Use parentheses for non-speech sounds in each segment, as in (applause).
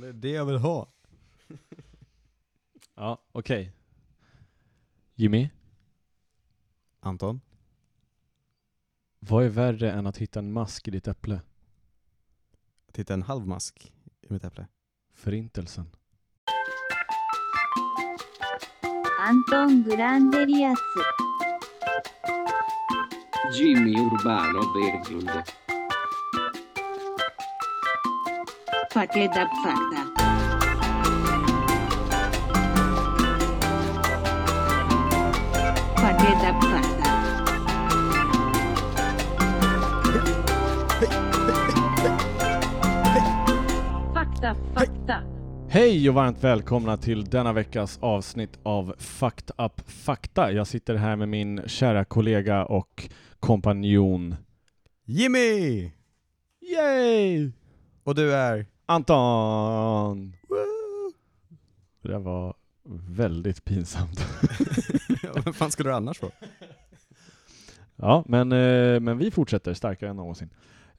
Det är det jag vill ha. (laughs) Ja, okej. Jimmy, Anton? vad är värre än att hitta en mask i ditt äpple? Titta en halv mask i mitt äpple. Förintelsen. アントン・グランデリアス Jimmy Urbano Berglund. Fakta Fakta, fakta. Hej och varmt välkomna till denna veckas avsnitt av Fucked Up Fakta. Jag sitter här med min kära kollega och kompanjon Jimmy! Yay! Och du är? Anton! Det där var väldigt pinsamt. (laughs) ja, fan skulle du annars få? (laughs) Ja, men, eh, men vi fortsätter starkare än någonsin.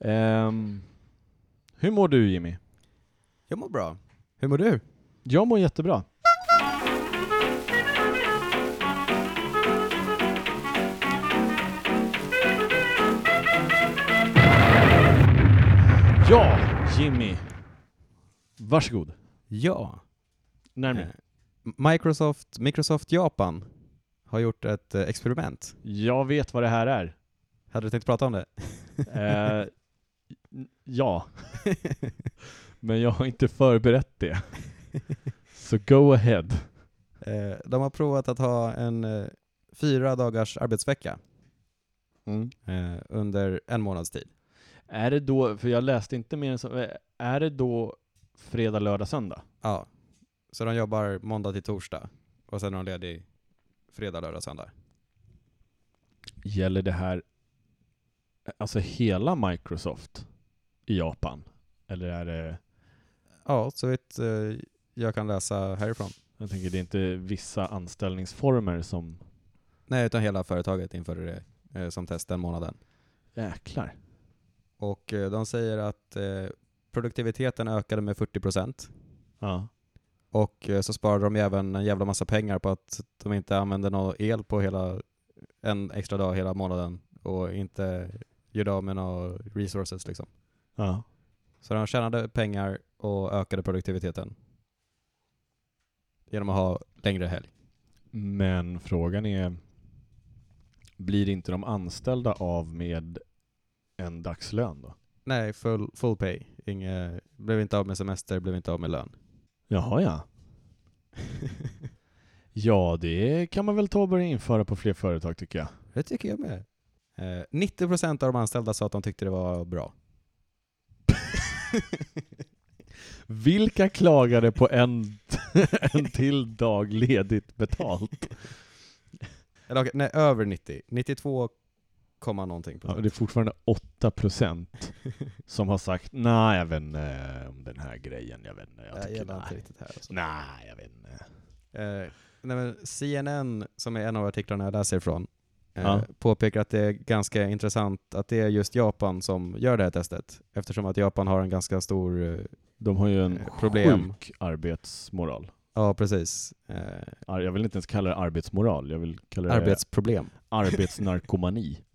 Ehm, hur mår du Jimmy? Jag mår bra. Hur mår du? Jag mår jättebra. Ja, Jimmy. Varsågod. Ja. Närmare. Eh, Microsoft, Microsoft Japan har gjort ett eh, experiment. Jag vet vad det här är. Hade du tänkt prata om det? Eh, ja. (laughs) Men jag har inte förberett det. Så go ahead. Eh, De har provat att ha en eh, fyra dagars arbetsvecka eh, under en månads tid. Är det då, för jag läste inte mer än så, är det då fredag, lördag, söndag? Ja. Så de jobbar måndag till torsdag och sen är de ledig fredag, lördag, söndag. Gäller det här alltså hela Microsoft i Japan? Eller är det, Ja, så vitt eh, jag kan läsa härifrån. jag tänker det är inte vissa anställningsformer som, Nej, utan hela företaget införde det eh, som test den månaden. jäklar. Och eh, de säger att produktiviteten ökade med 40% Ja. och eh, så sparade de även en jävla massa pengar på att de inte använde någon el på hela en extra dag hela månaden och inte gjorde av med några resources liksom. ja. Så de tjänade pengar och ökade produktiviteten genom att ha längre helg. Men frågan är, blir inte de anställda av med en dagslön då? Nej, full, full pay. Inge, blev inte av med semester, blev inte av med lön. Jaha ja. (laughs) Ja, det kan man väl ta och börja införa på fler företag tycker jag. Det tycker jag med. Eh, 90% av de anställda sa att de tyckte det var bra. (laughs) Vilka klagade på en, (laughs) en till dag ledigt betalt? Eller nej, över 90. 92, komma någonting Ja, procent. det är fortfarande 8% som har sagt nej, jag vet inte om den här grejen, jag vet inte. Jag Jag tycker gillar inte nej. riktigt här. Alltså. Nej, jag vet inte. Eh, nej, men CNN, som är en av artiklarna jag läser ifrån, eh, Ja. påpekar att det är ganska intressant att det är just Japan som gör det här testet. Eftersom att Japan har en ganska stor, eh, De har ju en Eh, problem. sjuk arbetsmoral. ja precis, eh, Jag vill inte ens kalla det arbetsmoral, jag vill kalla det arbetsproblem. arbetsnarkomani. (laughs)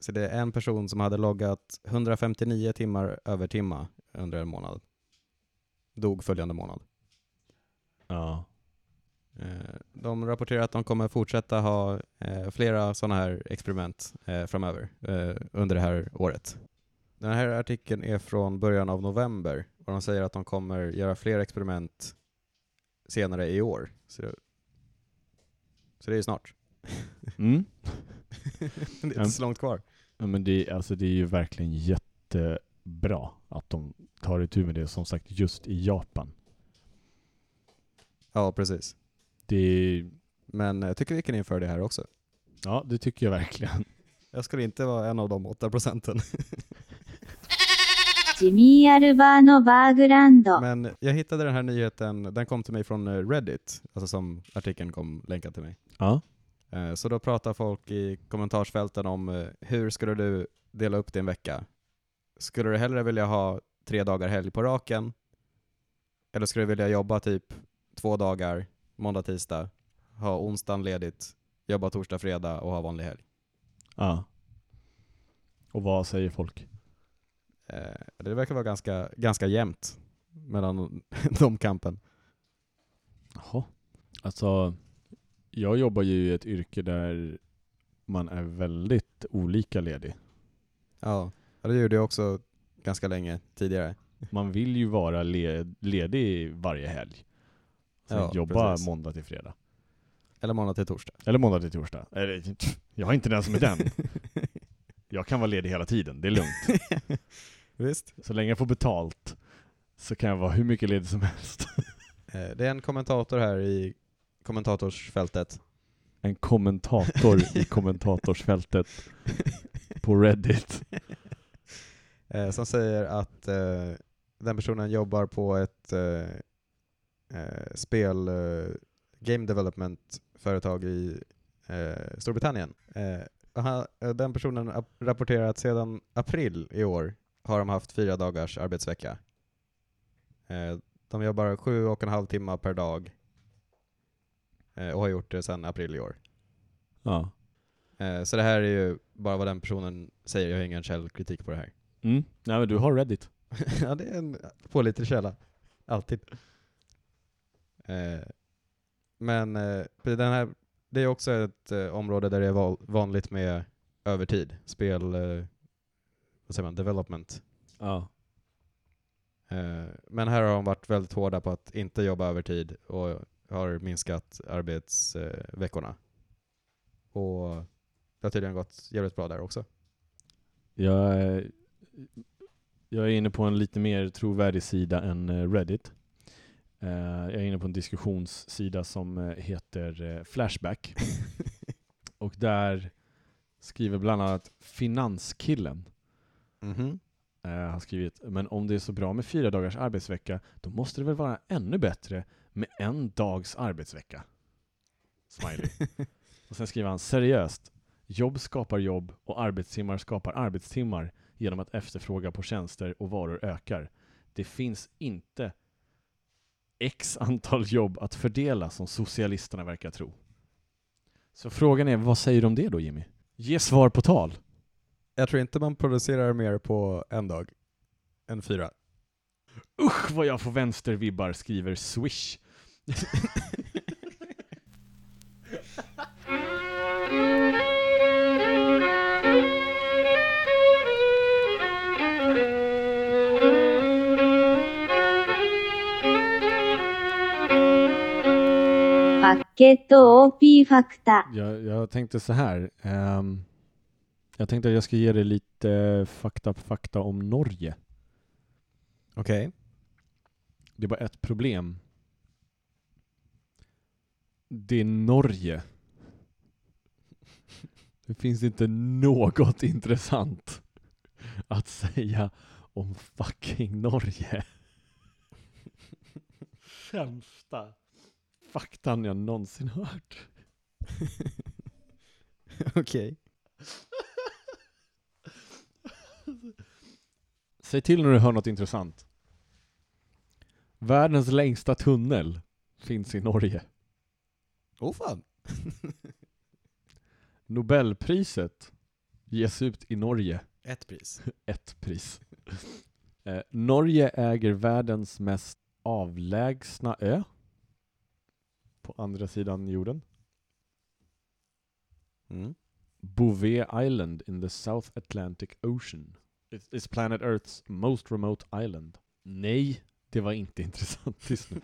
Så det är en person som hade loggat 159 timmar över timma under en månad. Dog följande månad. Ja. Eh, De rapporterar att de kommer fortsätta ha eh, flera sådana här experiment eh, framöver under det här året. Den här artikeln är från början av november och de säger att de kommer göra fler experiment senare i år. Så det, så det är ju snart. Mm. (laughs) det är inte så långt kvar. Men det, alltså det är ju verkligen jättebra att de tar itu med det, som sagt, just i Japan. Ja, precis. Det... Men jag tycker vi kan införa det här också. Ja, det tycker jag verkligen. (laughs) Jag skulle inte vara en av de åtta procenten. (laughs) Men jag hittade den här nyheten, den kom till mig från eh, Reddit, alltså som artikeln kom länkad till mig. Ja. Eh, Så då pratar folk i kommentarsfälten om eh, hur skulle du dela upp din vecka? Skulle du hellre vilja ha tre dagar helg på raken? Eller skulle du vilja jobba typ två dagar, måndag, tisdag, ha onsdagen ledigt, jobba torsdag, fredag och ha vanlig helg? Ja. Och vad säger folk? Eh, det verkar vara ganska, ganska jämnt mellan (laughs) de kampen. Jaha. Alltså, jag jobbar ju i ett yrke där man är väldigt olika ledig. Ja, det gjorde jag också ganska länge tidigare. Man vill ju vara le ledig varje helg. Sen Ja, jobba precis. måndag till fredag. Eller måndag till torsdag. Eller måndag till torsdag. Eller, jag är inte den som är den. (laughs) Jag kan vara ledig hela tiden, det är lugnt. (laughs) Visst. Så länge jag får betalt så kan jag vara hur mycket ledig som helst. Eh, Det är en kommentator här i kommentatorsfältet. En kommentator i (laughs) kommentatorsfältet på Reddit. (laughs) eh, som säger att eh, den personen jobbar på ett eh, eh, spel, eh, game development företag i Storbritannien. Han, den personen ap- rapporterar att sedan april i år har de haft fyra dagars arbetsvecka. De jobbar sju och en halv timme per dag och har gjort det sedan april i år. Ja. Eh, så det här är ju bara vad den personen säger, jag har ingen källkritik på det här. Mm. Nej men du har Reddit. (laughs) ja, det är en pålitlig källa. Alltid. Eh, men eh, den här, det är också ett eh, område där det är vanligt med övertid. Spel, eh, vad säger man, development. Ja. Eh, men här har de varit väldigt hårda på att inte jobba övertid och har minskat arbetsveckorna. och det har tydligen gått jävligt bra där också. Jag, är- jag är inne på en lite mer trovärdig sida än eh, Reddit. Eh, Jag är inne på en diskussionssida som eh, heter Flashback. (laughs) Och där skriver bland annat Finanskillen Mhm. eh, har skrivit Men om det är så bra med fyra dagars arbetsvecka då måste det väl vara ännu bättre med en dags arbetsvecka? Smiley. Och sen skriver han seriöst Jobb skapar jobb och arbetstimmar skapar arbetstimmar genom att efterfrågan på tjänster och varor ökar. Det finns inte x antal jobb att fördela som socialisterna verkar tro. Så frågan är, vad säger du om det då Jimmy? Ge svar på tal. Jag tror inte man producerar mer på en dag än fyra. Usch vad jag får vänstervibbar, skriver Swish. Jag, jag tänkte så här. Um, jag tänkte att jag ska ge dig lite fakta på fakta om Norge. Okej. Okay. Det är bara ett problem det är Norge. Det finns inte något intressant att säga om fucking Norge. Sämsta faktan jag någonsin hört. (laughs) Okej. Säg till när du hör något intressant. Världens längsta tunnel finns i Norge. Oh fan. (laughs) Nobelpriset ges ut i Norge. Ett pris. (laughs) Ett pris. (laughs) Eh, Norge äger världens mest avlägsna ö. På andra sidan jorden. Mm. Bouvet Island in the South Atlantic Ocean. It is planet Earth's most remote island. Nej, det var inte intressant. Tyst nu.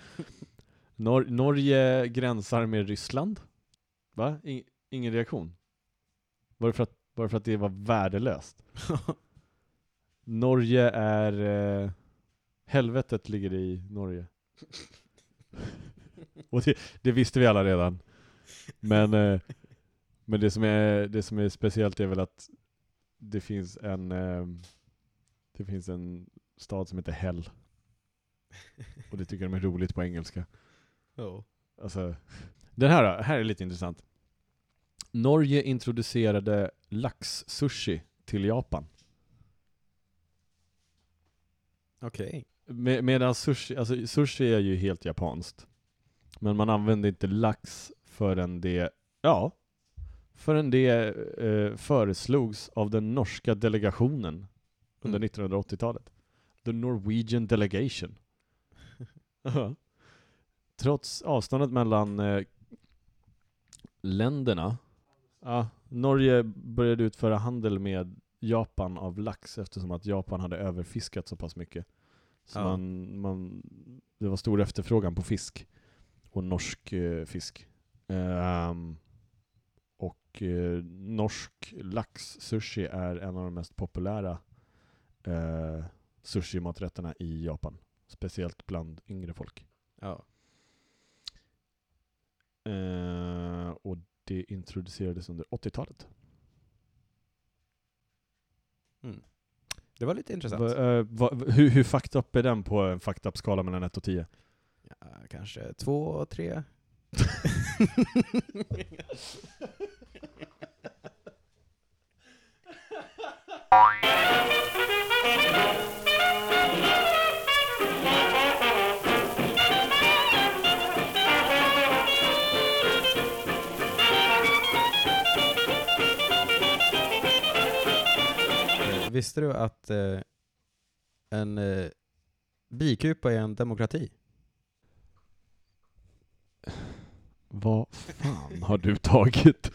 Nor- Norge gränsar med Ryssland. Va? I- ingen reaktion? Var det, för att, var det för att det var värdelöst? (laughs) Norge är... Eh, helvetet ligger i Norge. (laughs) Och det, det visste vi alla redan. Men, eh, men det, som är, det som är speciellt är väl att det finns en eh, det finns en stad som heter Hell. Och det tycker de är roligt på engelska. Oh. Alltså, den här, då, här är lite intressant. Norge introducerade laxsushi till Japan. Okej. Med, medan sushi, alltså sushi är ju helt japanskt. Men man använder inte lax förrän det, ja, förrän det eh, föreslogs av den norska delegationen under Mm. 1980-talet. The Norwegian Delegation. (laughs) Trots avståndet mellan eh, länderna, ja, Norge började utföra handel med Japan av lax eftersom att Japan hade överfiskat så pass mycket. Så Ja. man, man, det var stor efterfrågan på fisk och norsk eh, fisk. Ehm, och eh, norsk lax-sushi är en av de mest populära eh, sushi-maträtterna i Japan. Speciellt bland yngre folk. Ja. Eh, och det introducerades under 80-talet. Mm. Det var lite intressant. Va, eh, va, hur, hur fucked up är den på en fucked up-skala mellan 1 och 10? Ja, kanske 2, och 3. Visste du att eh, en eh, bikupa är en demokrati? Vad fan har du tagit?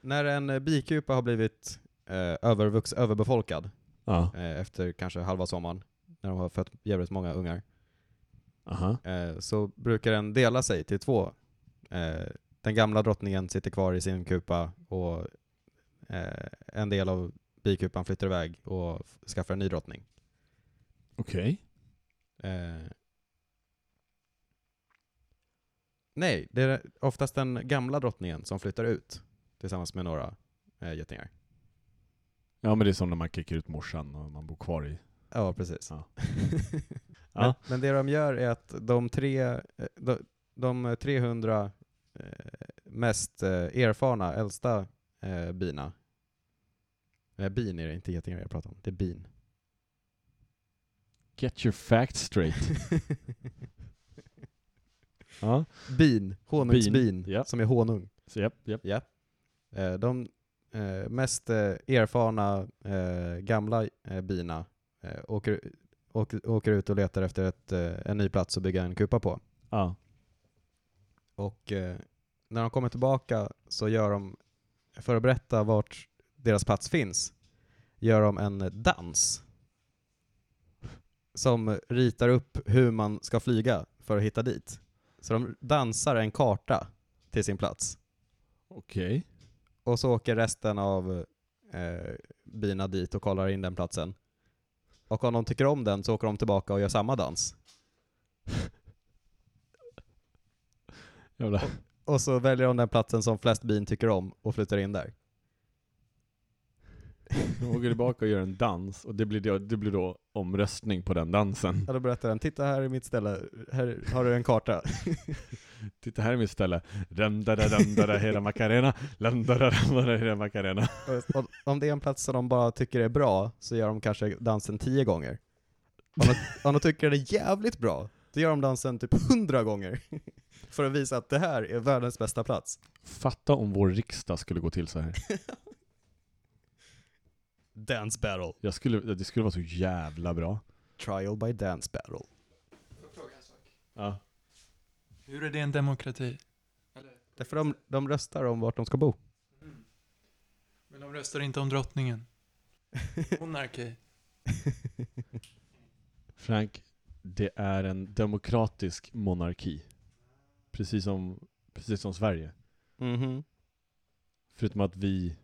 När en eh, bikupa har blivit eh, övervux, överbefolkad Ja, eh, efter kanske halva sommaren, när de har fött jävligt många ungar, aha. eh, så brukar den dela sig till två. Eh, den gamla drottningen sitter kvar i sin kupa och eh, en del av bikupan flyttar iväg och skaffar en ny drottning. Okej. Eh, nej, det är oftast den gamla drottningen som flyttar ut tillsammans med några eh, getingar. Ja men det är som när man kickar ut morsan och man bor kvar i... Ja, precis. Ja. (laughs) men, Ja. men det de gör är att de tre, eh, de, de 300 eh, mest eh, erfarna, äldsta eh, bina, eh, bin är det, inte getingar jag pratar om, det är bin. Get your facts straight. (laughs) ja, bin, honungsbin, Bin, ja. som är honung. så japp. Ja. Eh, De eh, mest erfarna gamla bina åker, åker, åker ut och letar efter ett, en ny plats att bygga en kupa på. Ja. Och när de kommer tillbaka så gör de, för att berätta vart deras plats finns, gör de en dans som ritar upp hur man ska flyga för att hitta dit. Så de dansar en karta till sin plats. Okej. Och så åker resten av eh, bina dit och kollar in den platsen. Och om de tycker om den så åker de tillbaka och gör samma dans. (laughs) Jävlar. Och så väljer de den platsen som flest bin tycker om och flyttar in där. De åker tillbaka och gör en dans och det blir då, det blir då omröstning på den dansen. Ja, då berättar den, titta här är mitt ställe, här har du en karta. (laughs) Titta här är mitt ställe. Da, hela Macarena. Da, hela Macarena. Och- om det är en plats som de bara tycker är bra, så gör de kanske dansen tio gånger. Om de, om de tycker den är jävligt bra, då gör de dansen typ hundra gånger. (laughs) För att visa att det här är världens bästa plats. Fatta om vår riksdag skulle gå till så här. (laughs) Dance battle. Jag skulle, det skulle vara så jävla bra. Trial by dance battle. Ja. Hur är det en demokrati? Därför de, de röstar om vart de ska bo. Men de röstar inte om drottningen. (laughs) Monarki. Frank, det är en demokratisk monarki. Precis som, precis som Sverige. Mhm. Förutom att vi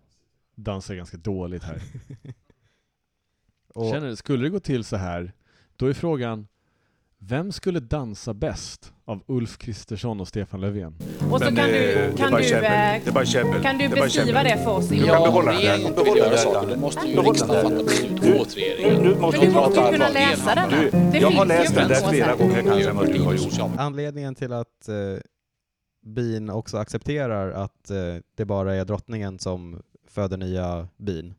dansar ganska dåligt här. (laughs) Och, Känner, skulle det gå till så här, då är frågan Vem skulle dansa bäst av Ulf Kristersson och Stefan Löfven? Och så Men, kan eh, du, kan du, eh, käbbel. kan du Det är bara beskriva det för oss? Du Olof? kan behålla regeringen vill Behålla göra då måste ju riksdagen fatta beslut Du- åt regeringen. Nu måste Men du du måste ju kunna läsa den. Du, Det jag har läst den där flera gånger kanske än vad du har gjort. anledningen till att eh, bin också accepterar att eh, det bara är drottningen som föder nya bin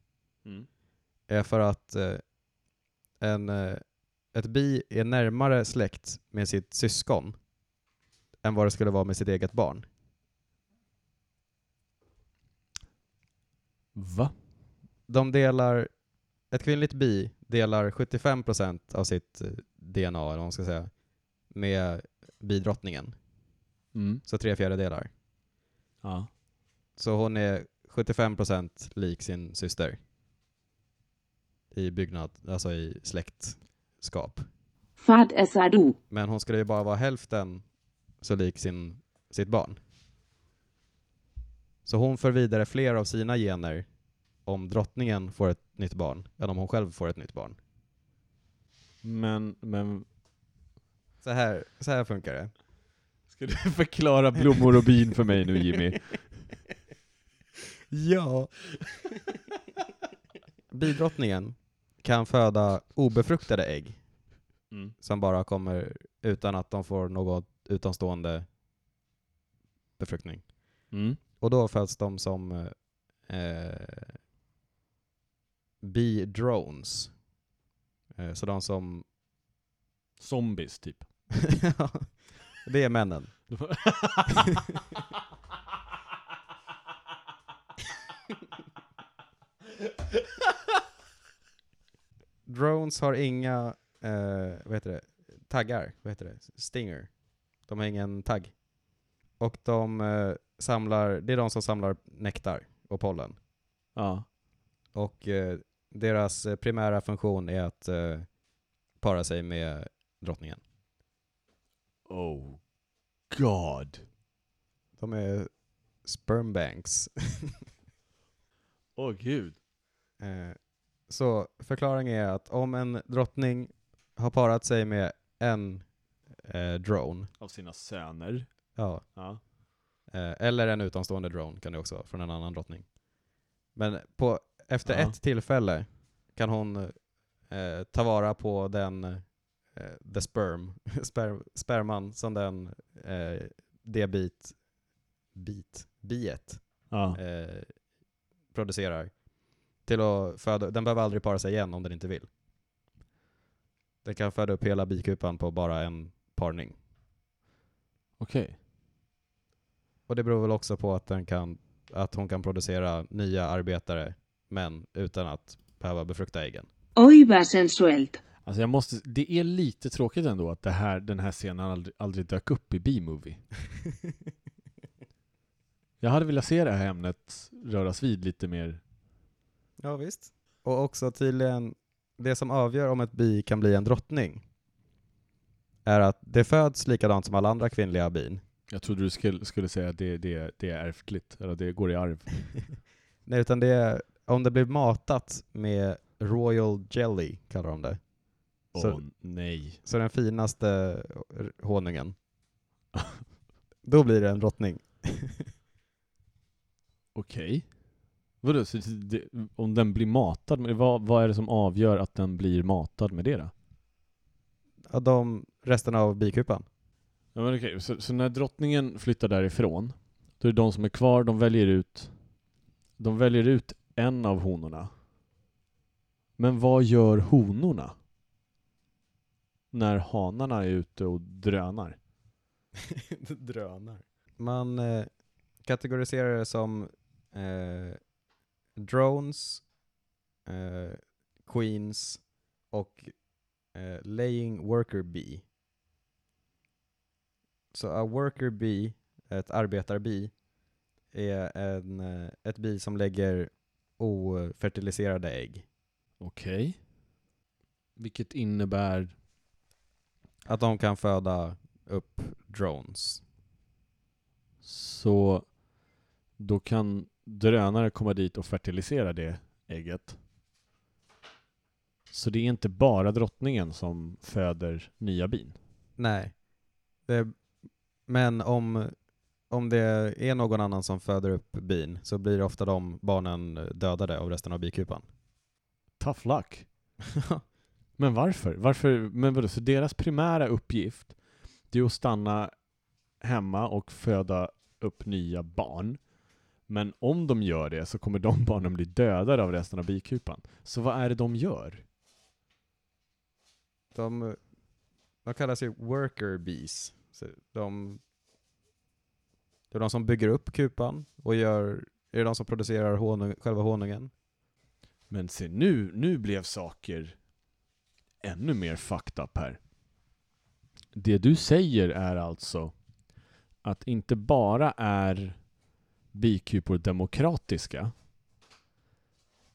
är för att eh, en, eh, ett bi är närmare släkt med sitt syskon än vad det skulle vara med sitt eget barn. Va? De delar, ett kvinnligt bi delar 75% av sitt eh, DNA, eller vad man ska säga, med bidrottningen. Mm. Så tre fjärdedelar. Ja. Så hon är 75% lik sin syster. I byggnad, alltså i släktskap. Vad är du? Men hon skulle ju bara vara hälften så lik sin, sitt barn. Så hon för vidare fler av sina gener om drottningen får ett nytt barn än om hon själv får ett nytt barn. Men, men Så här, så här funkar det. ska du förklara blommor och bin för mig nu Jimmy? (laughs) Ja. (laughs) Bidrottningen kan föda obefruktade ägg Mm. som bara kommer utan att de får något utomstående befruktning. Mm. Och då föds de som eh, bidrones. Eh, så de som... Zombies typ. (laughs) det är männen. (laughs) Drones har inga, eh, vad heter det, taggar, vad heter det, stinger. De har ingen tagg. Och de eh, samlar, det är de som samlar nektar och pollen. ja. Och eh, deras eh, primära funktion är att eh, para sig med drottningen. Oh God. De är sperm (laughs) Åh gud. Eh, så förklaringen är att om en drottning har parat sig med en eh, drone, Av sina söner. ja, Ja. eh, eller en utomstående drone kan det också vara, från en annan drottning. Men på, efter Ja. ett tillfälle kan hon eh, ta vara på den, eh, the sperm, (laughs) sper, sperman som den, eh, det bit, bit, biet Ja. Producerar till att föda, den behöver aldrig para sig igen om den inte vill. Den kan föda upp hela bikupan på bara en parning. Okej. Och det beror väl också på att, den kan, att hon kan producera nya arbetare, men utan att behöva befrukta äggen. Oj vad sensuellt. Alltså jag måste, det är lite tråkigt ändå att det här, den här scenen aldrig, aldrig dök upp i B-movie. (laughs) Jag hade velat se det här ämnet röras vid lite mer. ja visst. Och också tydligen, det som avgör om ett bi kan bli en drottning är att det föds likadant som alla andra kvinnliga bin. Jag trodde du skulle, skulle säga att det, det, det är ärftligt, eller det går i arv. (laughs) Nej, utan det är om det blir matat med royal jelly, kallar de det. Åh Så- nej. Så den finaste honungen. Då blir det en drottning. (laughs) Okej. Vadå, så det, om den blir matad med vad, vad är det som avgör att den blir matad med det då? Av de resten av bikupan. Ja, men okej, så, så när drottningen flyttar därifrån, då är det de som är kvar, de väljer ut De väljer ut en av honorna. Men vad gör honorna? När hanarna är ute och drönar? (laughs) Drönar. Man eh, kategoriserar det som eh, drones, eh, queens och eh, laying worker bee. Så a worker bee, ett arbetarbi, är en, eh, ett bi som lägger ofertiliserade ägg. Okej. Vilket innebär... Att de kan föda upp drones. Så då kan drönare komma dit och fertilisera det ägget. Så det är inte bara drottningen som föder nya bin? Nej. Det, men om, om det är någon annan som föder upp bin så blir ofta de barnen dödade av resten av bikupan. Tough luck. (laughs) Men varför? Varför? Men vadå, så deras primära uppgift det är att stanna hemma och föda upp nya barn. Men om de gör det så kommer de (laughs) barnen bli dödade av resten av bikupan. Så vad är det de gör? De, de kallas ju worker bees. Så de, det är de som bygger upp kupan och gör, är det de som producerar honung, själva honungen. Men se nu, nu blev saker ännu mer fucked up här. Det du säger är alltså att inte bara är bikupor demokratiska,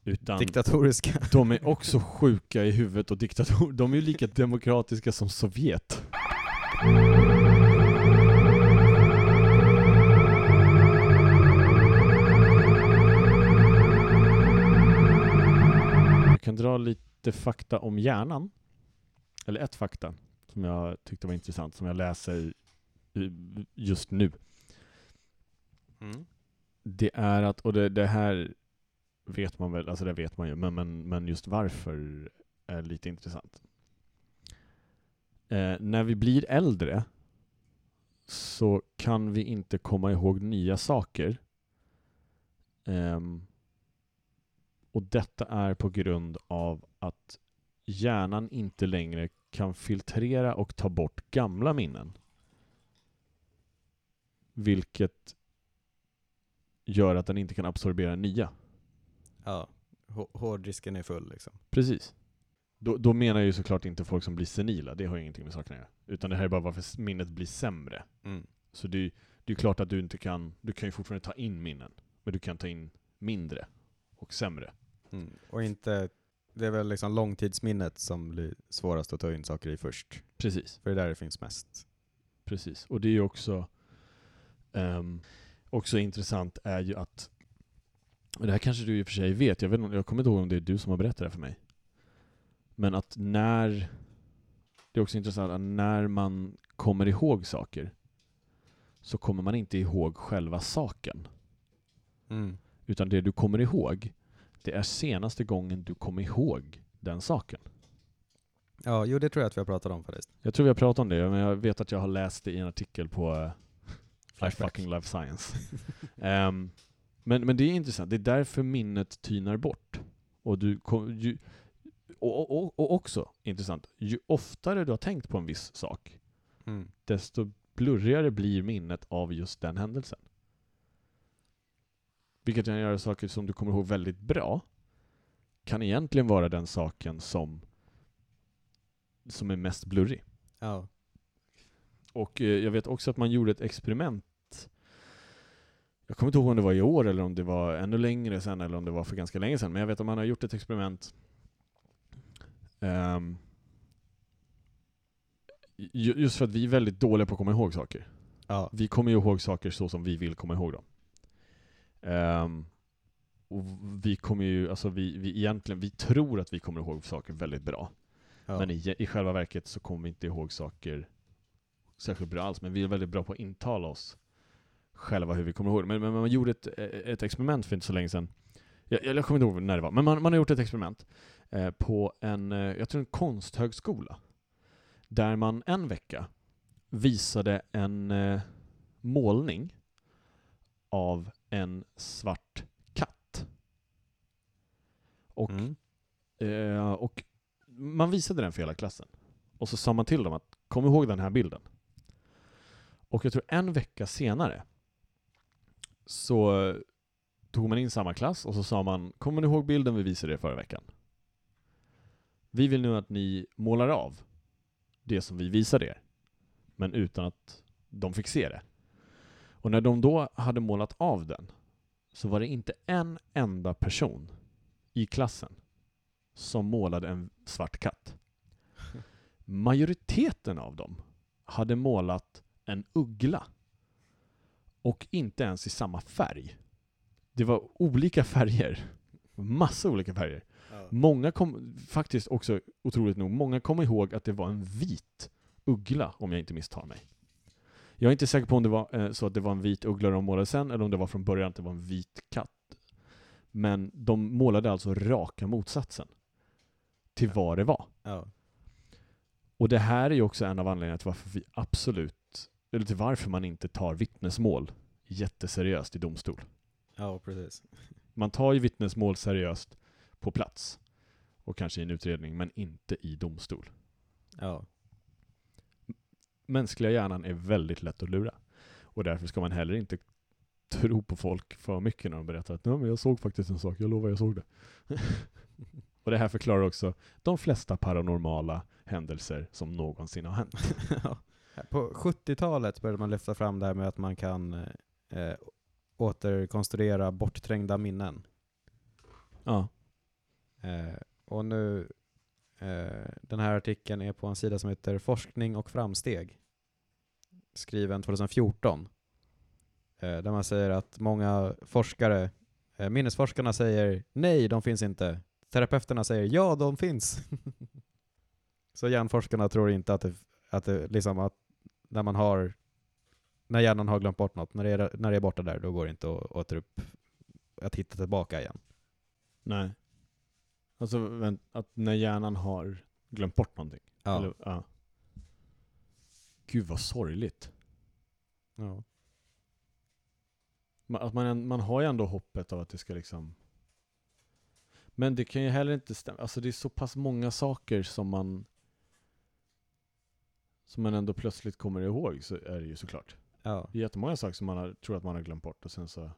utan Diktatoriska. (laughs) de är också sjuka i huvudet och diktator. De är ju lika demokratiska som Sovjet. Jag kan dra lite fakta om hjärnan. Eller ett fakta som jag tyckte var intressant, som jag läser just nu. Mm. Det är att, och det, det här vet man väl, alltså det vet man ju, men, men, men just varför är lite intressant. Eh, när vi blir äldre så kan vi inte komma ihåg nya saker. Eh, och detta är på grund av att hjärnan inte längre kan filtrera och ta bort gamla minnen. Vilket gör att den inte kan absorbera nya. Ja, Hå- hårddisken är full liksom. Precis. Då, då menar jag ju såklart inte folk som blir senila, det har ju ingenting med saken att göra. Utan det här är bara varför minnet blir sämre. Mm. Så det, det är ju klart att du inte kan, du kan ju fortfarande ta in minnen, men du kan ta in mindre och sämre. Mm. Och inte, det är väl liksom långtidsminnet som blir svårast att ta in saker i först. Precis. För det är där det finns mest. Precis. Och det är ju också, ehm, också intressant är ju att, och det här kanske du i och för sig vet, jag, vet, jag kommer inte ihåg om det är du som har berättat det här för mig. Men att när, det är också intressant att när man kommer ihåg saker så kommer man inte ihåg själva saken. Mm. Utan det du kommer ihåg, det är senaste gången du kom ihåg den saken. Ja, jo det tror jag att vi har pratat om faktiskt. Jag tror vi har pratat om det, men jag vet att jag har läst det i en artikel på I fucking love science. (laughs) Ehm, men, men det är intressant, det är därför minnet tynar bort. Och, du ju, och, och, och också intressant, ju oftare du har tänkt på en viss sak, Mm. desto blurrigare blir minnet av just den händelsen. Vilket kan göra saker som du kommer ihåg väldigt bra, kan egentligen vara den saken som, som är mest blurrig. Ja. Och eh, jag vet också att man gjorde ett experiment. Jag kommer inte ihåg om det var i år eller om det var ännu längre sedan eller om det var för ganska länge sedan. Men jag vet att man har gjort ett experiment. ju- just för att vi är väldigt dåliga på att komma ihåg saker. Ja. Vi kommer ju ihåg saker så som vi vill komma ihåg dem. Ehm, och vi kommer ju, alltså vi, vi egentligen, vi tror att vi kommer ihåg saker väldigt bra. ja. Men i, i själva verket så kommer vi inte ihåg saker särskilt bra alls, men vi är väldigt bra på att intala oss själva hur vi kommer ihåg det. Men, men man gjorde ett, ett experiment för inte så länge sedan. Jag, jag kommer inte ihåg när det var, men man, man har gjort ett experiment eh, på en, eh, jag tror en konsthögskola. Där man en vecka visade en eh, målning av en svart katt. Och Mm. Eh, och man visade den för hela klassen. Och så sa man till dem att kom ihåg den här bilden. Och jag tror en vecka senare så tog man in samma klass och så sa man kommer ni ihåg bilden vi visade er förra veckan? Vi vill nu att ni målar av det som vi visade er. Men utan att de fick se det. Och när de då hade målat av den så var det inte en enda person i klassen som målade en svart katt. (laughs) Majoriteten av dem hade målat en uggla. Och inte ens i samma färg. Det var olika färger. Massa olika färger. Ja. Många kom, faktiskt också otroligt nog, många kom ihåg att det var en vit uggla, om jag inte misstar mig. Jag är inte säker på om det var eh, så att det var en vit uggla de målade sen, eller om det var från början att det var en vit katt. Men de målade alltså raka motsatsen till vad det var. Ja. Och det här är ju också en av anledningarna till varför vi absolut, eller till varför man inte tar vittnesmål jätteseriöst i domstol. ja, precis. (laughs) Man tar ju vittnesmål seriöst på plats och kanske i en utredning, men inte i domstol. Ja. Mänskliga hjärnan är väldigt lätt att lura. Och därför ska man heller inte tro på folk för mycket när de berättar att Nej, men jag såg faktiskt en sak, jag lovar jag såg det. (laughs) och det här förklarar också de flesta paranormala händelser som någonsin har hänt. (laughs) Ja. På 70-talet började man lyfta fram det här med att man kan eh, återkonstruera bortträngda minnen. Ja. Eh, och nu, eh, den här artikeln är på en sida som heter Forskning och framsteg. Skriven 2014. Eh, där man säger att många forskare, eh, minnesforskarna säger nej, de finns inte. Terapeuterna säger ja, de finns. (laughs) Så hjärnforskarna tror inte att det, att det liksom att när man har, när hjärnan har glömt bort något, när det är, när det är borta där, då går det inte att återupp, att hitta tillbaka igen. Nej. Alltså vänt, att när hjärnan har glömt bort någonting. Ja. Eller, ja. Gud vad sorgligt. ja. Ma- Att man, man har ju ändå hoppet av att det ska liksom... Men det kan ju heller inte stämma. Alltså det är så pass många saker som man... Som man ändå plötsligt kommer ihåg, så är det ju såklart. ja. Det är jättemånga saker som man har, tror att man har glömt bort och sen så...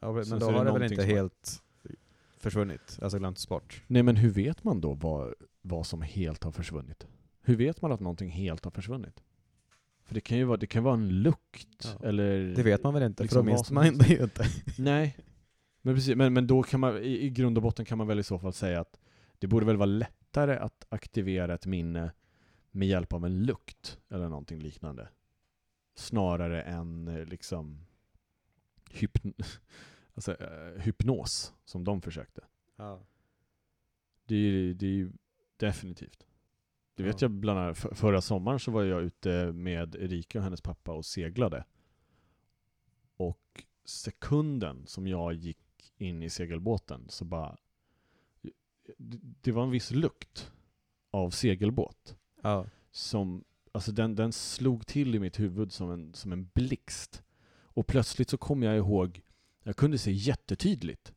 Ja, men Sen då har det väl inte helt försvunnit, alltså glömts bort. Nej men hur vet man då vad, vad som helt har försvunnit? Hur vet man att någonting helt har försvunnit? För det kan ju vara, det kan vara en lukt, Ja. eller... Det vet man väl inte, liksom för då vad minns man det ju inte. (laughs) Nej. Men precis, men, men då kan man, i, i grund och botten kan man väl i så fall säga att det borde väl vara lättare att aktivera ett minne med hjälp av en lukt, eller någonting liknande. Snarare än eh, liksom hypn (laughs) alltså, eh, hypnos, som de försökte. Ja. Det är det är definitivt. Det vet Ja. jag bland annat, för, förra sommaren så var jag ute med Erika och hennes pappa och seglade. Och sekunden som jag gick in i segelbåten så bara... Det, det var en viss lukt av segelbåt Ja. som, alltså den, den slog till i mitt huvud som en, som en blixt. Och plötsligt så kom jag ihåg, jag kunde se jättetydligt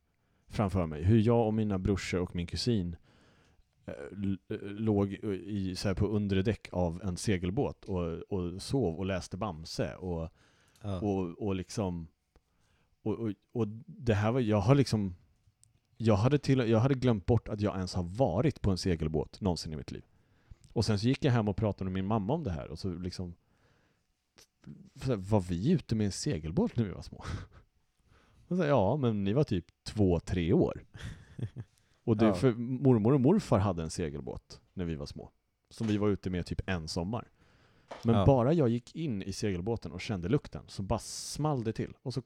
framför mig hur jag och mina brorsor och min kusin eh, eh, låg i, så här på undre däck av en segelbåt och, och sov och läste Bamse och, Ja. och, och liksom och, och, och det här var, jag har liksom jag hade, till, jag hade glömt bort att jag ens har varit på en segelbåt någonsin i mitt liv. Och sen så gick jag hem och pratade med min mamma om det här och så liksom Var vi ute med en segelbåt när vi var små? (laughs) Och så, ja, men ni var typ två, tre år. (laughs) Och det, Ja. för mormor och morfar hade en segelbåt när vi var små. Som vi var ute med typ en sommar. Men Ja. bara jag gick in i segelbåten och kände lukten så bara small det till. Och så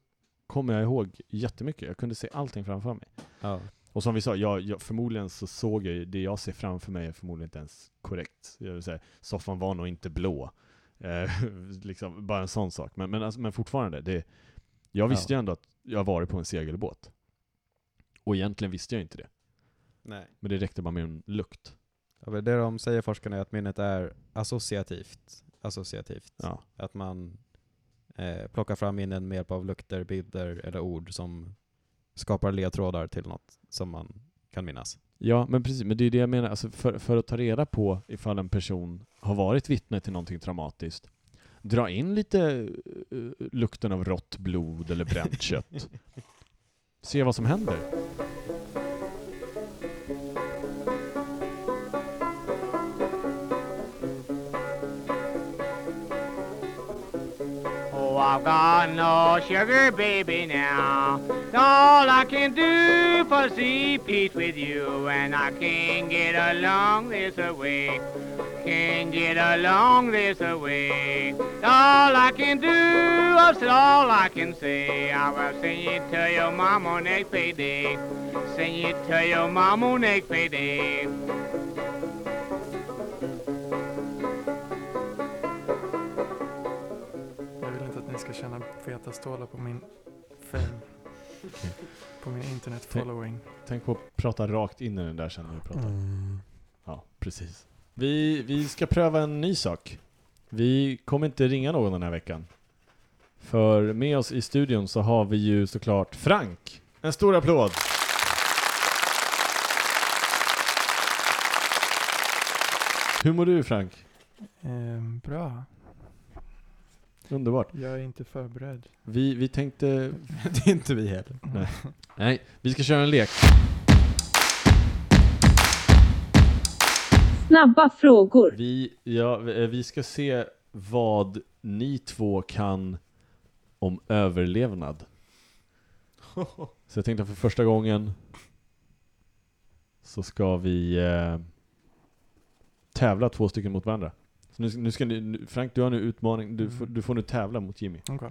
kommer jag ihåg jättemycket. Jag kunde se allting framför mig. Ja. Och som vi sa, jag, jag, förmodligen så såg jag ju- det jag ser framför mig är förmodligen inte ens korrekt. Jag vill säga, soffan var nog inte blå. Eh, (laughs) liksom, bara en sån sak. Men, men, alltså, men fortfarande, det, jag visste Ja. ju ändå att jag varit på en segelbåt. Och egentligen visste jag inte det. Nej. Men det räckte bara med en lukt. Ja, det de säger forskarna är att minnet är associativt. Associativt. Ja. Att man eh, plockar fram minnen med hjälp av lukter, bilder eller ord som skapar ledtrådar till något som man kan minnas. Ja, men precis. Men det är det jag menar. Alltså för, för att ta reda på ifall en person har varit vittne till någonting traumatiskt, dra in lite uh, lukten av rått blod eller bränt kött. (laughs) Se vad som händer. I've got no sugar baby now. All I can do for see peace with you, and I can't get along this way. Can't get along this way. All I can do, that's all I can say. I will sing it to your mama next payday. Sing it to your mama next payday. Feta stålar på min fame. På min internet following. Tänk på att prata rakt in i den där sen när du pratar. Mm. Ja, precis. Vi, vi ska pröva en ny sak. Vi kommer inte ringa någon den här veckan. För med oss i studion så har vi ju såklart Frank. En stor applåd! Hur mår du Frank? Ehm, bra. Underbart. Jag är inte förberedd. Vi, vi tänkte... (laughs) det är inte vi heller. Nej. (laughs) Nej, vi ska köra en lek. Snabba frågor. Vi, ja, eh, vi ska se vad ni två kan om överlevnad. (laughs) Så jag tänkte för första gången så ska vi eh, tävla två stycken mot varandra. Så nu, nu ska ni, nu- Frank, du har nu utmaning, du, får, du får nu tävla mot Jimmy. Okej.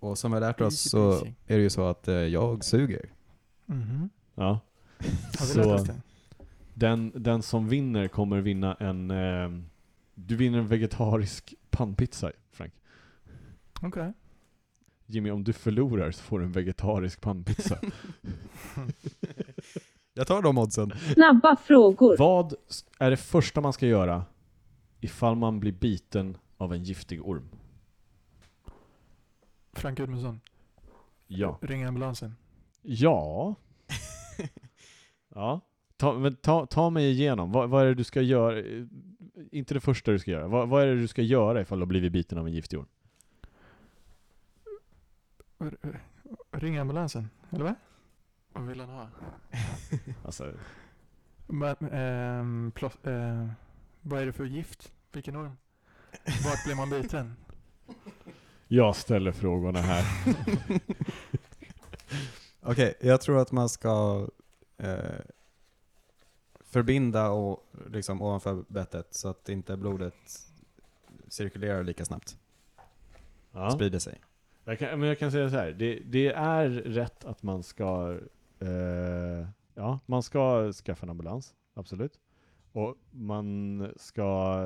Och som vi har lärt oss Easy så är det ju så att eh, jag suger. Mhm. Ja. Har vi Så-? Den, den som vinner kommer vinna en... Eh, du vinner en vegetarisk pannpizza, Frank. Okej. Jimmy, om du förlorar så får du en vegetarisk pannpizza. (laughs) Jag tar de oddsen. Snabba frågor. Vad är det första man ska göra ifall man blir biten av en giftig orm? Frank Gudmundsson. Ja. Ring ambulansen. Ja. (laughs) ja. Ta, men ta, ta mig igenom. Vad, vad är det du ska göra? Inte det första du ska göra. Vad, vad är det du ska göra ifall du har blivit biten av en giftig orm? Ring ambulansen. Eller vad? Vad vill han ha? Alltså, Men, ehm, plås- eh, vad är det för gift? Vilken orm? Vart blir man biten? jag ställer frågorna här. (laughs) Okej, jag tror att man ska eh, förbinda och, liksom ovanför bettet så att inte blodet cirkulerar lika snabbt. Ja. Sprider sig. Jag kan, men jag kan säga så här. Det, det är rätt att man ska eh, Ja, man ska skaffa en ambulans. Absolut. Och man ska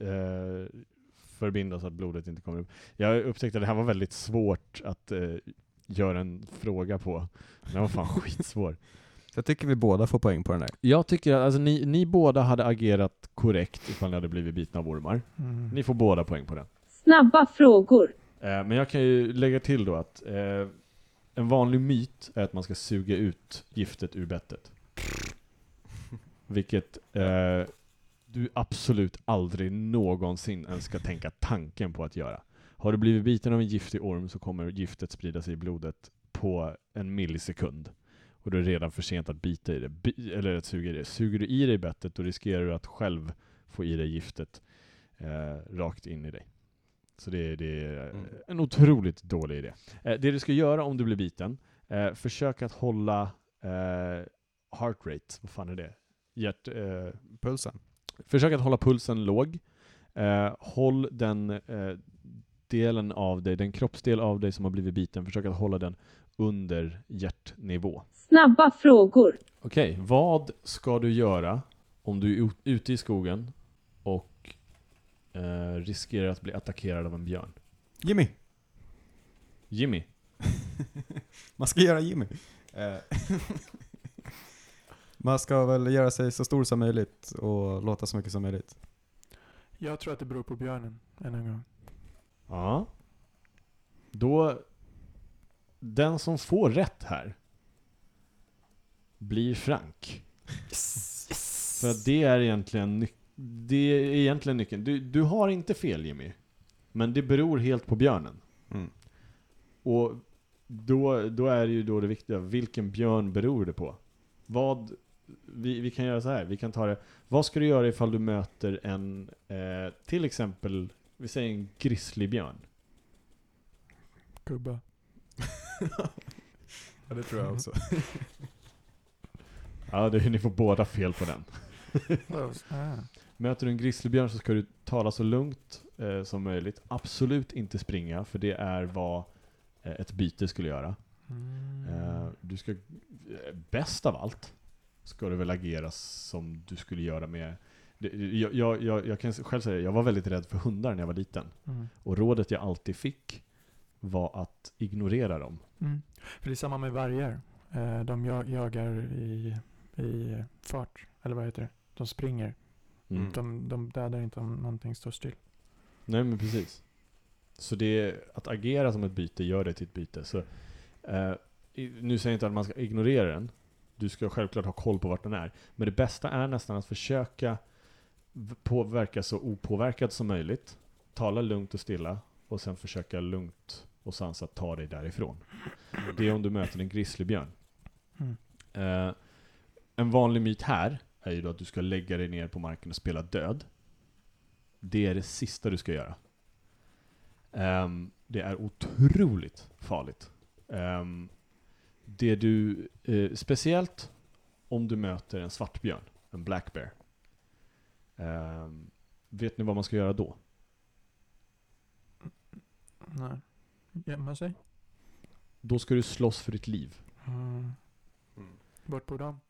eh, förbinda så att blodet inte kommer upp. Jag upptäckte att det här var väldigt svårt att eh, göra en fråga på. Den var fan (laughs) skitsvår. Jag tycker vi båda får poäng på den där. Jag tycker att alltså, ni, ni båda hade agerat korrekt ifall ni hade blivit bitna av ormar. Mm. Ni får båda poäng på den. Snabba frågor. Eh, men jag kan ju lägga till då att eh, en vanlig myt är att man ska suga ut giftet ur bettet. Vilket eh, du absolut aldrig någonsin ens ska tänka tanken på att göra. Har du blivit biten av en giftig orm så kommer giftet sprida sig i blodet på en millisekund. Och då är det redan för sent att bita i det, Bi- eller att suga i det. Suger du i dig bettet då riskerar du att själv få i dig giftet eh, rakt in i dig. Så det, är- det är Mm. en otroligt dålig idé. Eh, det du ska göra om du blir biten, eh, försök att hålla eh, heart rate, vad fan är det? Hjärt, eh, försök att hålla pulsen låg. Eh, håll den eh, delen av dig, den kroppsdel av dig som har blivit biten, försök att hålla den under hjärtnivå. Snabba frågor. Okej, vad ska du göra om du är ut- ute i skogen och eh, riskerar att bli attackerad av en björn? Jimmy! Jimmy? (laughs) Man ska göra Jimmy. (laughs) Man ska väl göra sig så stor som möjligt och låta så mycket som möjligt. Jag tror att det beror på björnen, än en gång. Ja. Då... Den som får rätt här blir Frank. För att det är egentligen det är egentligen nyckeln. Du, du har inte fel Jimmy. Men det beror helt på björnen. Mm. Och då, då är det ju då det viktiga, vilken björn beror det på? Vad, vi, vi kan göra så här, vi kan ta det, vad ska du göra ifall du möter en, eh, till exempel, vi säger en grizzlybjörn? Gubba. (laughs) Ja, det tror jag också. (laughs) Ja, det, ni får båda fel på den. (laughs) Möter du en grizzlybjörn så ska du tala så lugnt eh, som möjligt. Absolut inte springa, för det är vad eh, ett byte skulle göra. Mm. Eh, du ska, eh, bäst av allt, ska du väl agera som du skulle göra med jag, jag, jag, jag kan själv säga, jag var väldigt rädd för hundar när jag var liten. Mm. Och rådet jag alltid fick var att ignorera dem. Mm. För det är samma med vargar. Eh, de jag, jagar i, i fart. Eller vad heter det? De springer. Mm. De, de dödar inte om någonting står still. Nej men precis. Så det, att agera som ett byte gör det till ett byte. Så, eh, nu säger jag inte att man ska ignorera den. Du ska självklart ha koll på vart den är. Men det bästa är nästan att försöka v- på, verka så opåverkad som möjligt. Tala lugnt och stilla. Och sen försöka lugnt och sansat ta dig därifrån. Det är om du möter en grizzlybjörn. Mm. Eh, en vanlig myt här är ju då att du ska lägga dig ner på marken och spela död. Det är det sista du ska göra. Ehm, det är otroligt farligt. Ehm, det du, eh, speciellt om du möter en svartbjörn, en black bear. Ehm, vet ni vad man ska göra då? Nej. Gömma sig? Då ska du slåss för ditt liv. Mm. Bort på dem.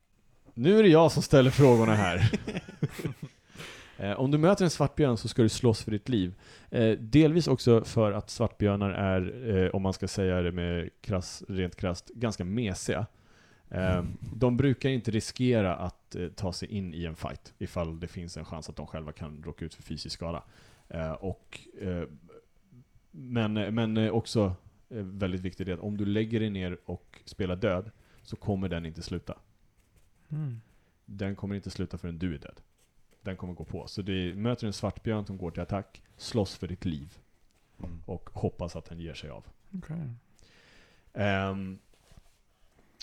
Nu är det jag som ställer frågorna här. (laughs) eh, om du möter en svartbjörn så ska du slåss för ditt liv. Eh, delvis också för att svartbjörnar är, eh, om man ska säga det med krass, rent krasst, ganska mesiga. Eh, de brukar inte riskera att eh, ta sig in i en fight ifall det finns en chans att de själva kan råka ut för fysisk skada. Eh, och, men, men också väldigt viktigt är att om du lägger dig ner och spelar död så kommer den inte sluta Mm. den kommer inte sluta förrän du är död. Den kommer gå på. Så du möter en svartbjörn som går till attack, slåss för ditt liv Mm. och hoppas att den ger sig av. Okej. Ehm,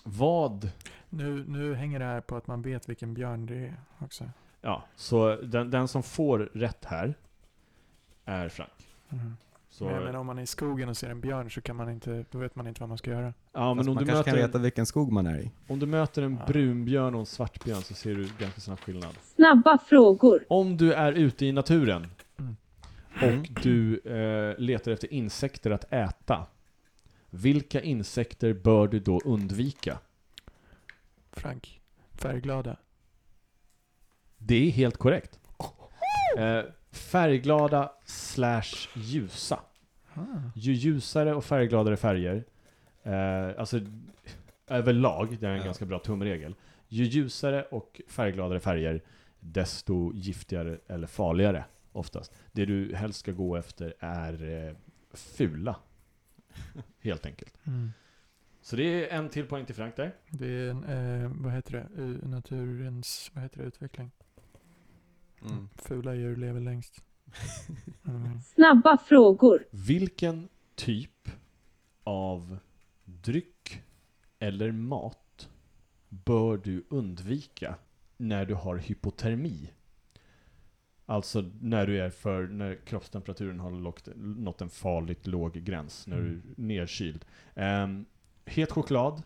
vad... Nu, nu hänger det här på att man vet vilken björn det är också. Ja, så den, den som får rätt här är Frank. Mm. Så, Men, men om man är i skogen och ser en björn så kan man inte, då vet man inte vad man ska göra. ja, men Fast om man du, kanske kan möter, veta vilken skog man är i. om du möter en Ja. brunbjörn och en svartbjörn så ser du ganska snabb skillnad. Snabba frågor. Om du är ute i naturen Mm. och du eh, letar efter insekter att äta, vilka insekter bör du då undvika? Frank, färgglada. Det är helt korrekt. Eh, färgglada slash ljusa. Ah. Ju ljusare och färggladare färger, eh, alltså överlag, det är en Ja. ganska bra tumregel. Ju ljusare och färggladare färger, desto giftigare eller farligare oftast. Det du helst ska gå efter är eh, fula. (laughs) Helt enkelt. Mm. Så det är en till poäng till Frank där. Det är en, eh, vad heter det, U- naturens, vad heter det, utveckling. Mm. Fula djur lever längst. (laughs) Mm. Snabba frågor. Vilken typ av dryck eller mat bör du undvika när du har hypotermi? Alltså när du är för, när kroppstemperaturen har lågt, nått en farligt låg gräns, när du är nedkyld. Um, het choklad,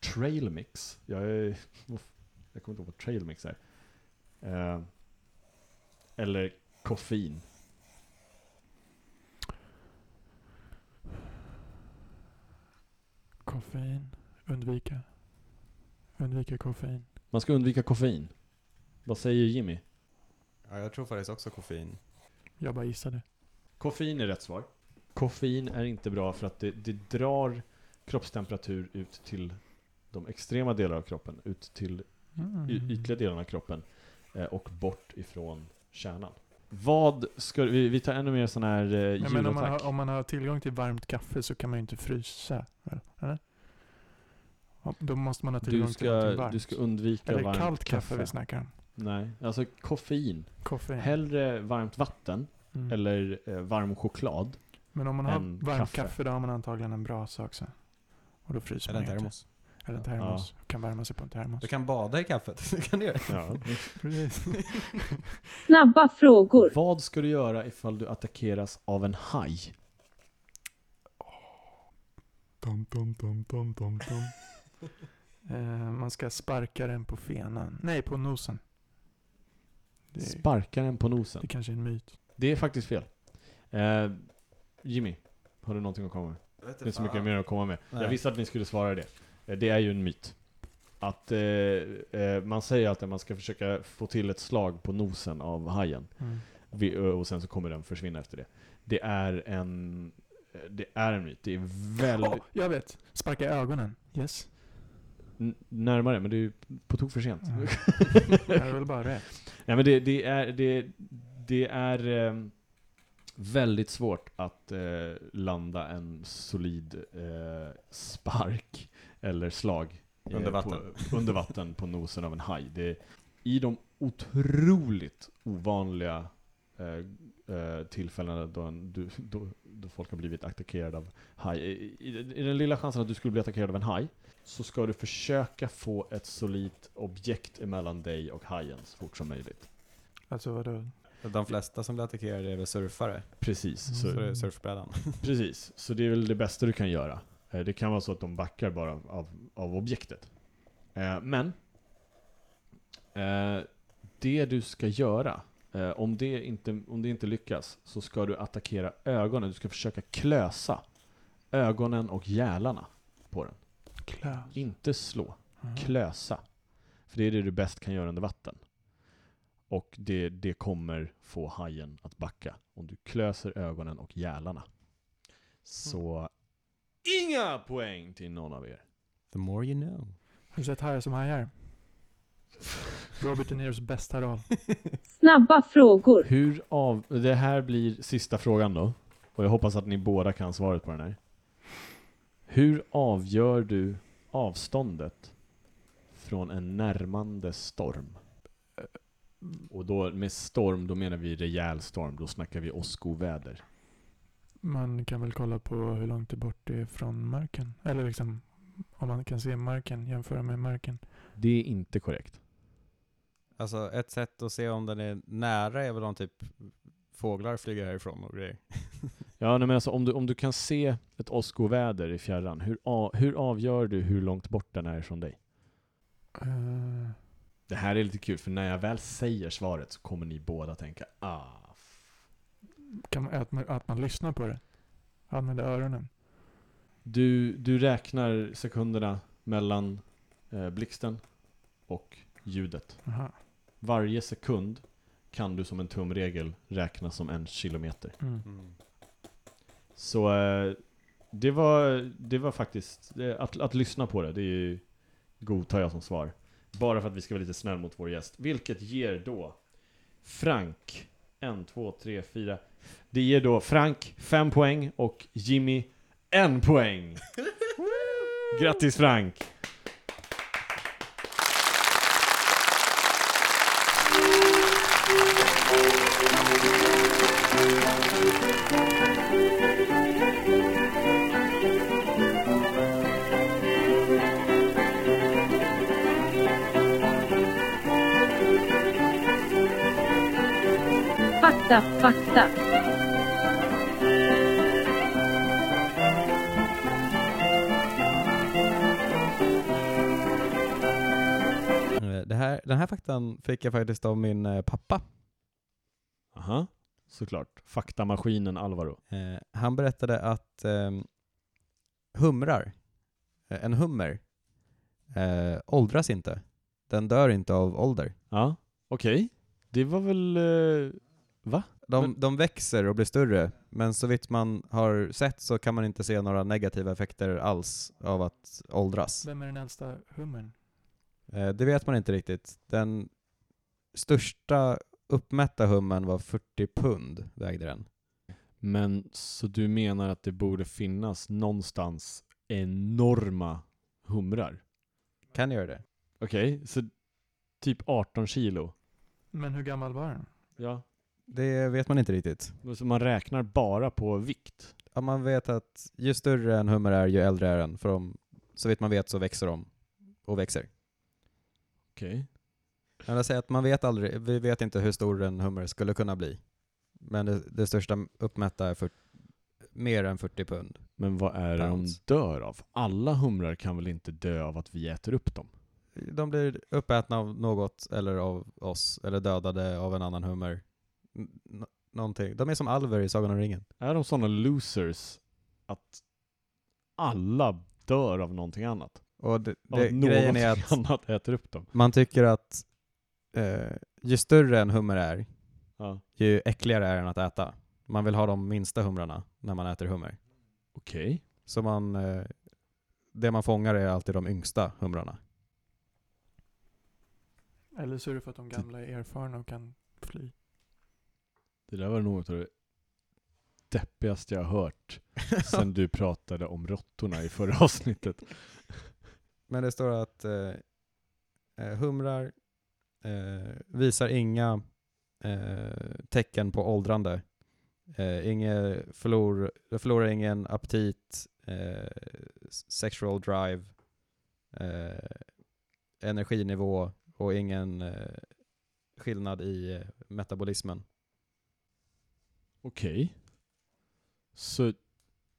trail mix. Jag, är, (laughs) jag kommer inte ihåg vad trail mix är. Ehm, eller koffein. Koffein, undvika. Undvika koffein. Man ska undvika koffein. Vad säger Jimmy? Ja, jag tror faktiskt också koffein. Jag bara gissade. Koffein är rätt svar. Koffein är inte bra för att det, det drar kroppstemperatur ut till de extrema delarna av kroppen, ut till Mm. ytliga delarna av kroppen eh, och bort ifrån kärnan. Vad ska vi, vi tar ännu mer sån här eh, Nej, men om man, har, om man har tillgång till varmt kaffe så kan man ju inte frysa. Eller? Ja, Då måste man ha tillgång Du till ska, varmt. du ska undvika Eller varmt kallt kaffe vi snackar om. Nej, alltså koffein. Koffein. Hellre varmt vatten Mm. eller eh, varm choklad. Men om man har varmt kaffe. kaffe. då har man antagligen en brasa också. Och då fryser Eller man ju inte. termos. Eller en termos. Kan värma sig på en termos. Du kan bada i kaffet. (laughs) Det kan du göra. Ja. (laughs) Precis. Snabba frågor. Vad ska du göra ifall du attackeras av en haj? Dum, dum, dum, dum, dum, dum. (laughs) eh, man ska sparka den på fenan. Nej, på nosen. Det, är- Sparka den på nosen. det kanske är en myt. Det är faktiskt fel. Eh, Jimmy, har du någonting att komma med? Det är inte så mycket mer att komma med. Nej. Jag visste att ni skulle svara det. Eh, Det är ju en myt. Att eh, eh, man säger att man ska försöka få till ett slag på nosen av hajen. Mm. Vi, och sen så kommer den försvinna efter det. Det är en... eh, Det är en myt. Det är väldigt... Åh, jag vet! Sparka i ögonen. Yes. N- närmare, men det är ju på tok för sent. Mm. (laughs) Det är väl bara rätt. Nej men det, det är, det, det är ehm, väldigt svårt att eh, landa en solid eh, spark eller slag eh, Under vatten. På, (laughs) under vatten på nosen av en haj. Det, I de otroligt ovanliga eh, eh, tillfällen då, en, du, då, då folk har blivit attackerade av haj. I, i, I den lilla chansen att du skulle bli attackerad av en haj, så ska du försöka få ett solidt objekt emellan dig och hajen så fort som möjligt. Alltså vadå? De flesta som blir attackerade är väl surfare, Precis. så Så, det är surfbrädan. precis. Så det är väl det bästa du kan göra. Eh, Det kan vara så att de backar bara av, av objektet. Eh, Men, eh, det du ska göra, om det, inte, om det inte lyckas, så ska du attackera ögonen. Du ska försöka klösa ögonen och gälarna på den. Klös? Inte slå, Aha. klösa. För det är det du bäst kan göra under vatten. Och det, det kommer få hajen att backa. Om du klöser ögonen och gälarna. Så inga poäng till någon av er. The more you know. Har du sett hajar som hajar? Robert De Niros bästa roll. (laughs) Snabba frågor. Hur av... Det här blir sista frågan då. Och jag hoppas att ni båda kan svaret på den här. Hur avgör du avståndet från en närmande storm? Och då med storm, då menar vi rejäl storm. Då snackar vi åskoväder. Man kan väl kolla på hur långt det bort är från marken. Eller liksom om man kan se marken, jämföra med marken. Det är inte korrekt. Alltså ett sätt att se om den är nära är väl om typ fåglar flyger härifrån och grejer. (laughs) Ja, nej, men alltså om du, om du kan se ett åskoväder i fjärran, hur, a, hur avgör du hur långt bort den är från dig? Eh, Det här är lite kul, för när jag väl säger svaret så kommer ni båda tänka ah, man, att, man, att man lyssnar på det. Använder öronen. Du, du räknar sekunderna mellan eh, blixten och ljudet. Aha. Varje sekund kan du som en tumregel räkna som en kilometer. Mm. Så eh, det, var, det var faktiskt, det, att, att lyssna på det, det är ju, godtar jag som svar. Bara för att vi ska vara lite snäll mot vår gäst. Vilket ger då Frank, en, två, tre, fyra. Det ger då Frank fem poäng och Jimmy en poäng. (laughs) Grattis Frank! Fakta, fakta. Den här faktan fick jag faktiskt av min eh, pappa. Aha, såklart. Faktamaskinen Alvaro. Eh, han berättade att ehm, humrar, eh, en hummer, eh, åldras inte. Den dör inte av ålder. Ja, okej. Det var väl... Eh, va? De, Men- de växer och blir större, men så vitt man har sett så kan man inte se några negativa effekter alls av att åldras. Vem är den äldsta hummern? Eh, det vet man inte riktigt. Den största uppmätta hummern var 40 pund, vägde den. Men så du menar att det borde finnas någonstans enorma humrar? Kan göra det. Okej, så typ 18 kilo? Men hur gammal var den? Ja. Det vet man inte riktigt. Så man räknar bara på vikt? Ja, man vet att ju större en hummer är, ju äldre är den. För de, så vitt man vet så växer de och växer. Okej. Men jag säger att man vet aldrig, vi vet inte hur stor en hummer skulle kunna bli. Men det, det största uppmätta är för, mer än 40 pund. Men vad är det de dör av? Alla humrar kan väl inte dö av att vi äter upp dem? De blir uppätna av något, eller av oss, eller dödade av en annan hummer. N- någonting. De är som alver i Sagan om ringen. Är de sådana losers att alla dör av någonting annat? Och det, det, att grejen är att annat äter upp dem? man tycker att eh, ju större en hummer är, Ja. ju äckligare är den att äta. Man vill ha de minsta humrarna när man äter hummer. Okej. Så man, eh, det man fångar är alltid de yngsta humrarna. Eller så är det för att de gamla är erfarna och kan fly. Det där var nog av det deppigaste jag har hört (laughs) sen du pratade om råttorna i förra avsnittet. Men det står att eh, eh, humrar eh, visar inga eh, tecken på åldrande. Eh, inge förlor, förlorar ingen aptit, eh, sexual drive, eh, energinivå och ingen eh, skillnad i eh, metabolismen. Okej. Så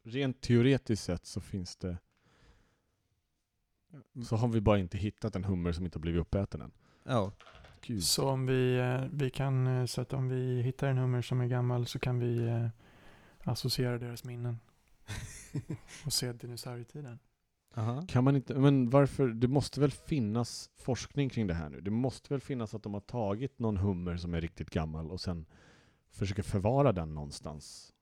rent teoretiskt sett så finns det... Så har vi bara inte hittat en hummer som inte har blivit uppäten än. Ja, Gud. Så om vi, eh, vi kan, eh, så att om vi hittar en hummer som är gammal så kan vi eh, associera deras minnen (laughs) och se dinosaurietiden. Aha. Kan man inte, men varför, det måste väl finnas forskning kring det här nu? Det måste väl finnas att de har tagit någon hummer som är riktigt gammal och sen försöker förvara den någonstans.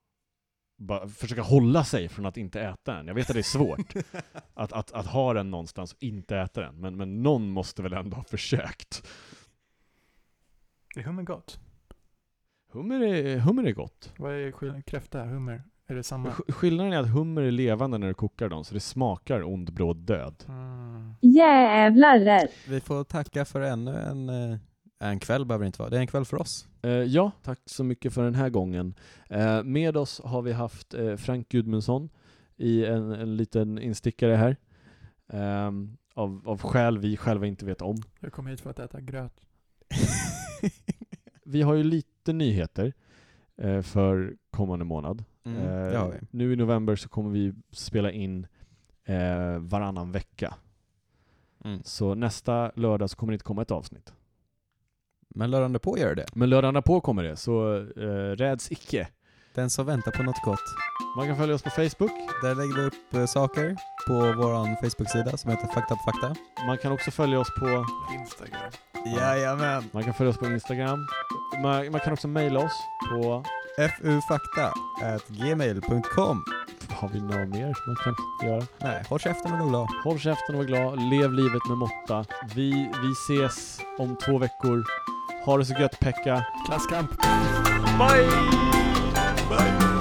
Bara försöka hålla sig från att inte äta den. Jag vet att det är svårt (laughs) att, att, att ha den någonstans och inte äta den, men, men någon måste väl ändå ha försökt. Är hummer gott? Hummer är, hummer är gott. Vad är skillnaden? Kräfta, hummer? Är det samma? Sk- Skillnaden är att hummer är levande när du kokar dem, så det smakar ond bråd död. Mm. Jävlar. Vi får tacka för ännu en, eh, en kväll behöver det inte vara, det är en kväll för oss. Eh, ja, tack så mycket för den här gången. Eh, med oss har vi haft eh, Frank Gudmundsson i en, en liten instickare här. Ehm, av, av skäl vi själva inte vet om. Jag kom hit för att äta gröt. (laughs) Vi har ju lite nyheter eh, för kommande månad. Mm, Eh. Nu i november så kommer vi spela in eh, varannan vecka. Mm. Så nästa lördag så kommer det inte komma ett avsnitt. Men lördagen på gör det. Men lördagen på kommer det, så eh, räds icke. Den som väntar på något gott. Man kan följa oss på Facebook. Där lägger vi upp eh, saker på vår Facebook-sida som heter Fakta på fakta. Man kan också följa oss på Instagram. Jajamän. Man kan följa oss på Instagram. Man, man kan också mejla oss på... fufakta.gmail.com Har vi något mer som man kan göra? Nej, håll käften och var glad. Håll käften och var glad. Lev livet med måtta. Vi, vi ses om två veckor. Ha det så gött Pekka. Klasskamp! Bye! Bye.